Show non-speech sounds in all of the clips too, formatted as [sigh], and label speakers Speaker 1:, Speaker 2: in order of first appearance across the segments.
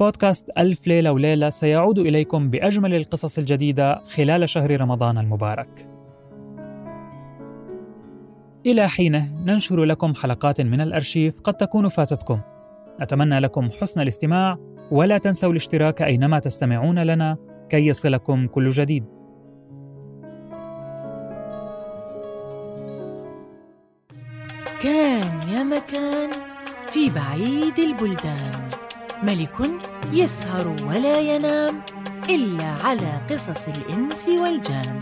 Speaker 1: بودكاست ألف ليلة وليلة سيعود إليكم بأجمل القصص الجديدة خلال شهر رمضان المبارك. إلى حينه ننشر لكم حلقات من الأرشيف قد تكون فاتتكم. أتمنى لكم حسن الاستماع ولا تنسوا الاشتراك أينما تستمعون لنا كي يصلكم كل جديد.
Speaker 2: كان يا مكان في بعيد البلدان ملك يسهر ولا ينام إلا على قصص الإنس والجان.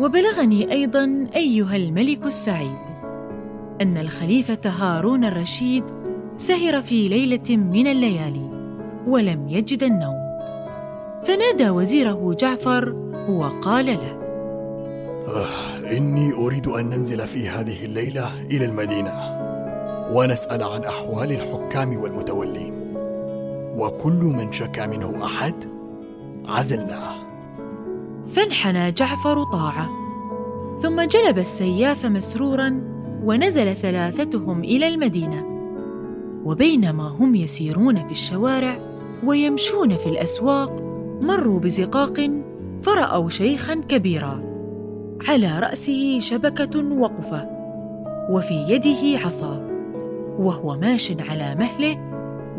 Speaker 2: وبلغني أيضا أيها الملك السعيد أن الخليفة هارون الرشيد سهر في ليلة من الليالي ولم يجد النوم. فنادى وزيره جعفر وقال له
Speaker 3: آه إني أريد أن ننزل في هذه الليلة إلى المدينة. ونسأل عن أحوال الحكام والمتولين. وكل من شكى منه أحد عزلناه.
Speaker 2: فانحنى جعفر طاعة. ثم جلب السياف مسرورا ونزل ثلاثتهم إلى المدينة. وبينما هم يسيرون في الشوارع ويمشون في الأسواق مروا بزقاق فرأوا شيخا كبيرا. على رأسه شبكة وقفة وفي يده عصا. وهو ماش على مهله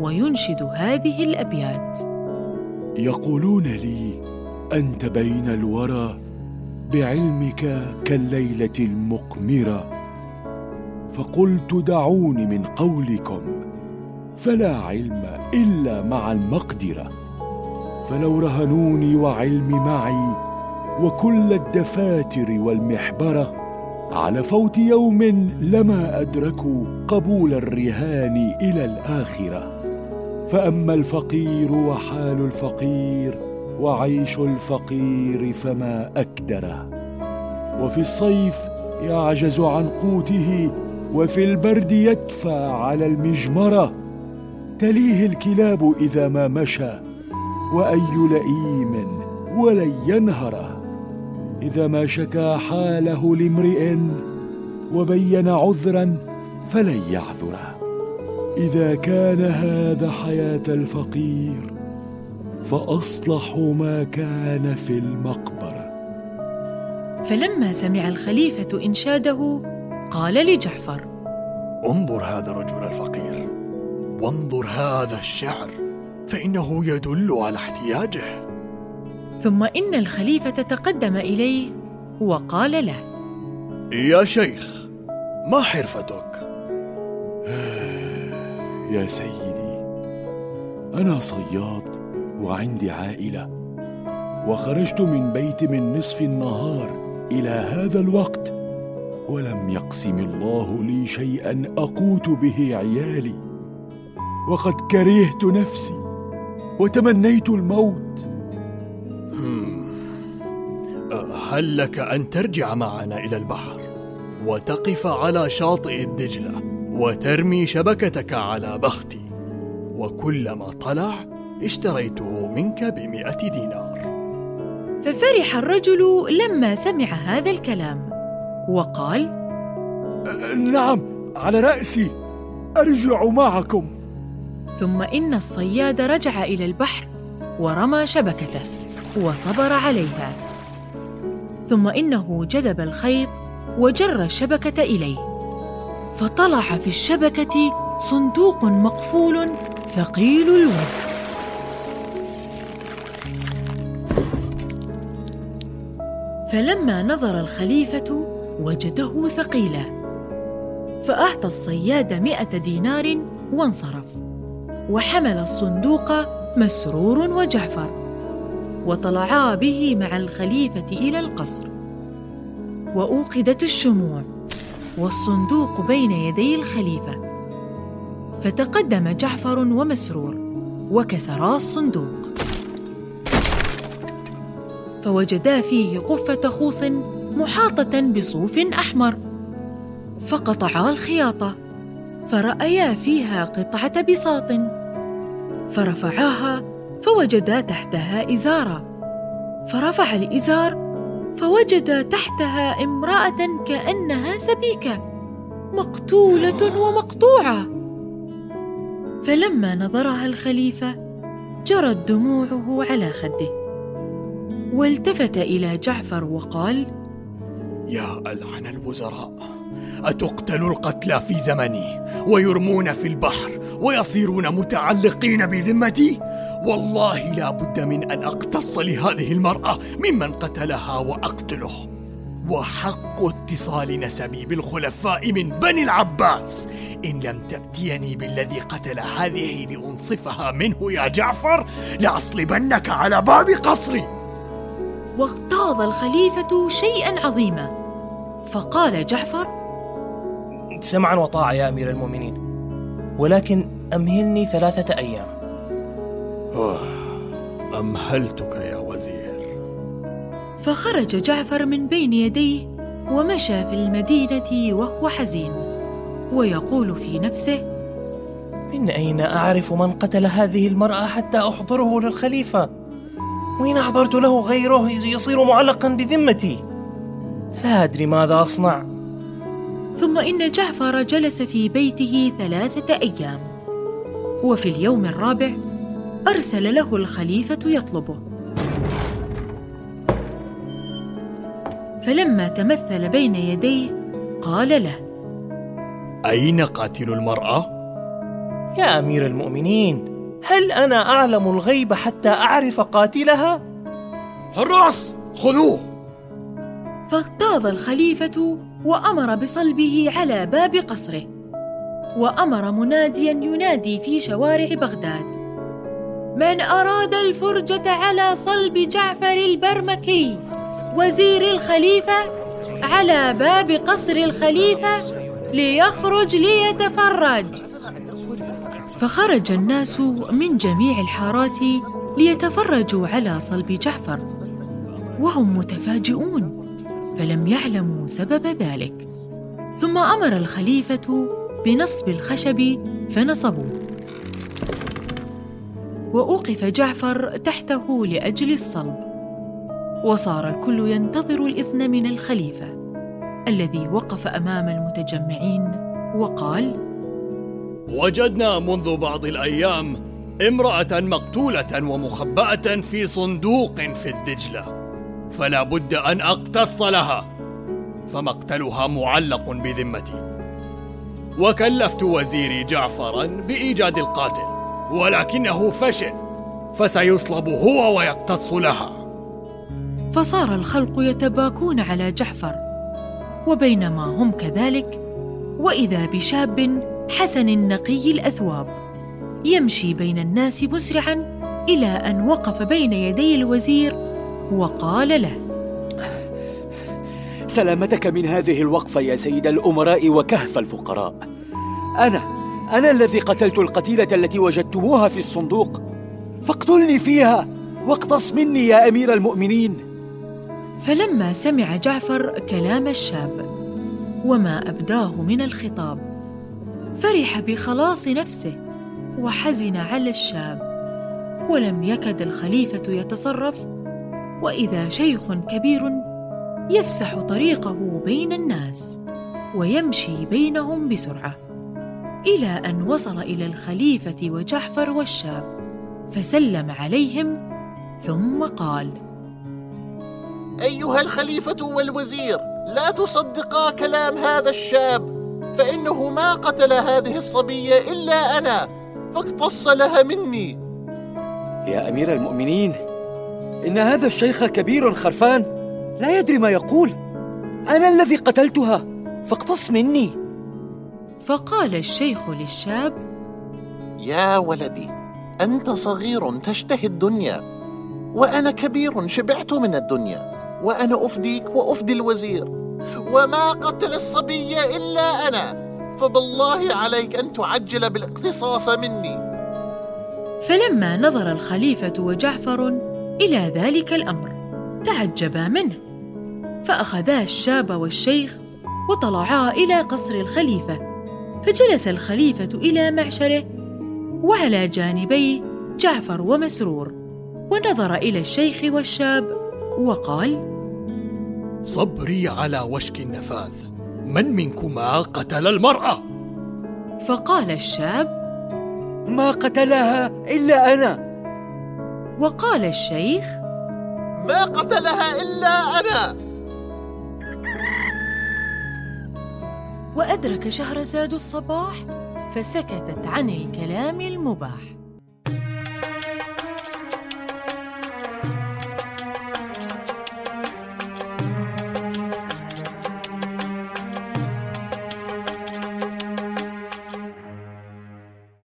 Speaker 2: وينشد هذه الأبيات.
Speaker 4: يقولون لي أنت بين الورى بعلمك كالليلة المقمرة. فقلت دعوني من قولكم فلا علم إلا مع المقدرة. فلو رهنوني وعلمي معي وكل الدفاتر والمحبرة على فوت يوم لما أدركوا قبول الرهان إلى الآخرة. فأما الفقير وحال الفقير وعيش الفقير فما أكدره وفي الصيف يعجز عن قوته وفي البرد يدفى على المجمرة تليه الكلاب إذا ما مشى وأي لئيم ولن ينهره إذا ما شكا حاله لامرئ وبين عذرا فلن يعذره. إذا كان هذا حياة الفقير فأصلح ما كان في المقبرة.
Speaker 2: فلما سمع الخليفة إنشاده قال لجعفر
Speaker 3: انظر هذا الرجل الفقير وانظر هذا الشعر فإنه يدل على احتياجه.
Speaker 2: ثم إن الخليفة تقدم إليه وقال له
Speaker 3: يا شيخ ما حرفتك؟ [sighs]
Speaker 4: يا سيدي أنا صياد وعندي عائلة وخرجت من بيت من نصف النهار إلى هذا الوقت ولم يقسم الله لي شيئا أقوت به عيالي وقد كرهت نفسي وتمنيت الموت
Speaker 3: هل لك أن ترجع معنا إلى البحر وتقف على شاطئ الدجلة وترمي شبكتك على بختي؟ وكلما طلع اشتريته منك بمئة دينار.
Speaker 2: ففرح الرجل لما سمع هذا الكلام وقال
Speaker 4: نعم على رأسي أرجع معكم.
Speaker 2: ثم إن الصياد رجع إلى البحر ورمى شبكته. وصبر عليها. ثم إنه جذب الخيط وجر الشبكة إليه. فطلع في الشبكة صندوق مقفول ثقيل الوزن. فلما نظر الخليفة وجده ثقيلا. فأعطى الصياد مئة دينار وانصرف. وحمل الصندوق مسرور وجعفر. وطلعا به مع الخليفة إلى القصر. وأوقدت الشموع والصندوق بين يدي الخليفة. فتقدم جعفر ومسرور وكسرا الصندوق. فوجدا فيه قفة خوص محاطة بصوف أحمر. فقطعا الخياطة فرأيا فيها قطعة بساط. فرفعاها فوجدا تحتها إزارا فرفع الإزار فوجد تحتها امرأة كأنها سبيكة مقتولة ومقطوعة. فلما نظرها الخليفة جرت دموعه على خده. والتفت إلى جعفر وقال
Speaker 3: يا ألعن الوزراء أتقتل القتلى في زمني ويرمون في البحر ويصيرون متعلقين بذمتي؟ والله لا بد من أن أقتص لهذه المرأة ممن قتلها وأقتله. وحق اتصال نسبي بالخلفاء من بني العباس. إن لم تأتيني بالذي قتل هذه لأنصفها منه يا جعفر لأصلبنك على باب قصري.
Speaker 2: واغتاظ الخليفة شيئا عظيما. فقال جعفر
Speaker 5: سمعا وطاعة يا أمير المؤمنين ولكن أمهلني ثلاثة أيام.
Speaker 3: أمهلتك يا وزير.
Speaker 2: فخرج جعفر من بين يديه ومشى في المدينة وهو حزين ويقول في نفسه
Speaker 5: من أين أعرف من قتل هذه المرأة حتى أحضره للخليفة؟ وإن أحضرت له غيره يصير معلقا بذمتي. لا أدري ماذا أصنع.
Speaker 2: ثم إن جعفر جلس في بيته ثلاثة أيام. وفي اليوم الرابع أرسل له الخليفة يطلبه فلما تمثل بين يديه قال له
Speaker 3: أين قاتل المرأة؟
Speaker 5: يا أمير المؤمنين هل أنا أعلم الغيب حتى أعرف قاتلها؟
Speaker 3: حراس خذوه
Speaker 2: فاغتاظ الخليفة وأمر بصلبه على باب قصره وأمر مناديا ينادي في شوارع بغداد من أراد الفرجة على صلب جعفر البرمكي وزير الخليفة على باب قصر الخليفة ليخرج ليتفرج. فخرج الناس من جميع الحارات ليتفرجوا على صلب جعفر وهم متفاجئون فلم يعلموا سبب ذلك. ثم أمر الخليفة بنصب الخشب فنصبوه. وأوقف جعفر تحته لأجل الصلب. وصار الكل ينتظر الإذن من الخليفة الذي وقف أمام المتجمعين وقال
Speaker 3: وجدنا منذ بعض الأيام امرأة مقتولة ومخبأة في صندوق في الدجلة فلا بد أن أقتص لها فمقتلها معلق بذمتي. وكلفت وزيري جعفرا بإيجاد القاتل. ولكنه فشل فسيصلب هو ويقتص لها.
Speaker 2: فصار الخلق يتباكون على جعفر وبينما هم كذلك وإذا بشاب حسن النقي الأثواب يمشي بين الناس مسرعا إلى أن وقف بين يدي الوزير وقال له
Speaker 6: سلامتك من هذه الوقفة يا سيد الأمراء وكهف الفقراء. أنا أنا الذي قتلت القتيلة التي وجدتموها في الصندوق. فاقتلني فيها واقتص مني يا أمير المؤمنين.
Speaker 2: فلما سمع جعفر كلام الشاب وما أبداه من الخطاب فرح بخلاص نفسه وحزن على الشاب. ولم يكد الخليفة يتصرف وإذا شيخ كبير يفسح طريقه بين الناس ويمشي بينهم بسرعة. إلى أن وصل إلى الخليفة وجعفر والشاب فسلم عليهم ثم قال
Speaker 7: أيها الخليفة والوزير لا تصدقا كلام هذا الشاب فإنه ما قتل هذه الصبية إلا أنا فاقتص لها مني.
Speaker 6: يا أمير المؤمنين إن هذا الشيخ كبير خرفان لا يدري ما يقول. أنا الذي قتلتها فاقتص مني.
Speaker 2: فقال الشيخ للشاب
Speaker 7: يا ولدي أنت صغير تشتهي الدنيا وأنا كبير شبعت من الدنيا وأنا أفديك وأفدي الوزير وما قتل الصبية إلا أنا فبالله عليك أن تعجل بالاقتصاص مني.
Speaker 2: فلما نظر الخليفة وجعفر إلى ذلك الأمر تعجبا منه فأخذا الشاب والشيخ وطلعا إلى قصر الخليفة. فجلس الخليفة إلى معشره وعلى جانبيه جعفر ومسرور ونظر إلى الشيخ والشاب وقال
Speaker 3: صبري على وشك النفاذ من منكما قتل المرأة؟
Speaker 2: فقال الشاب
Speaker 6: ما قتلها إلا أنا
Speaker 2: وقال الشيخ
Speaker 7: ما قتلها إلا أنا
Speaker 2: وأدرك شهرزاد الصباح فسكتت عن الكلام المباح.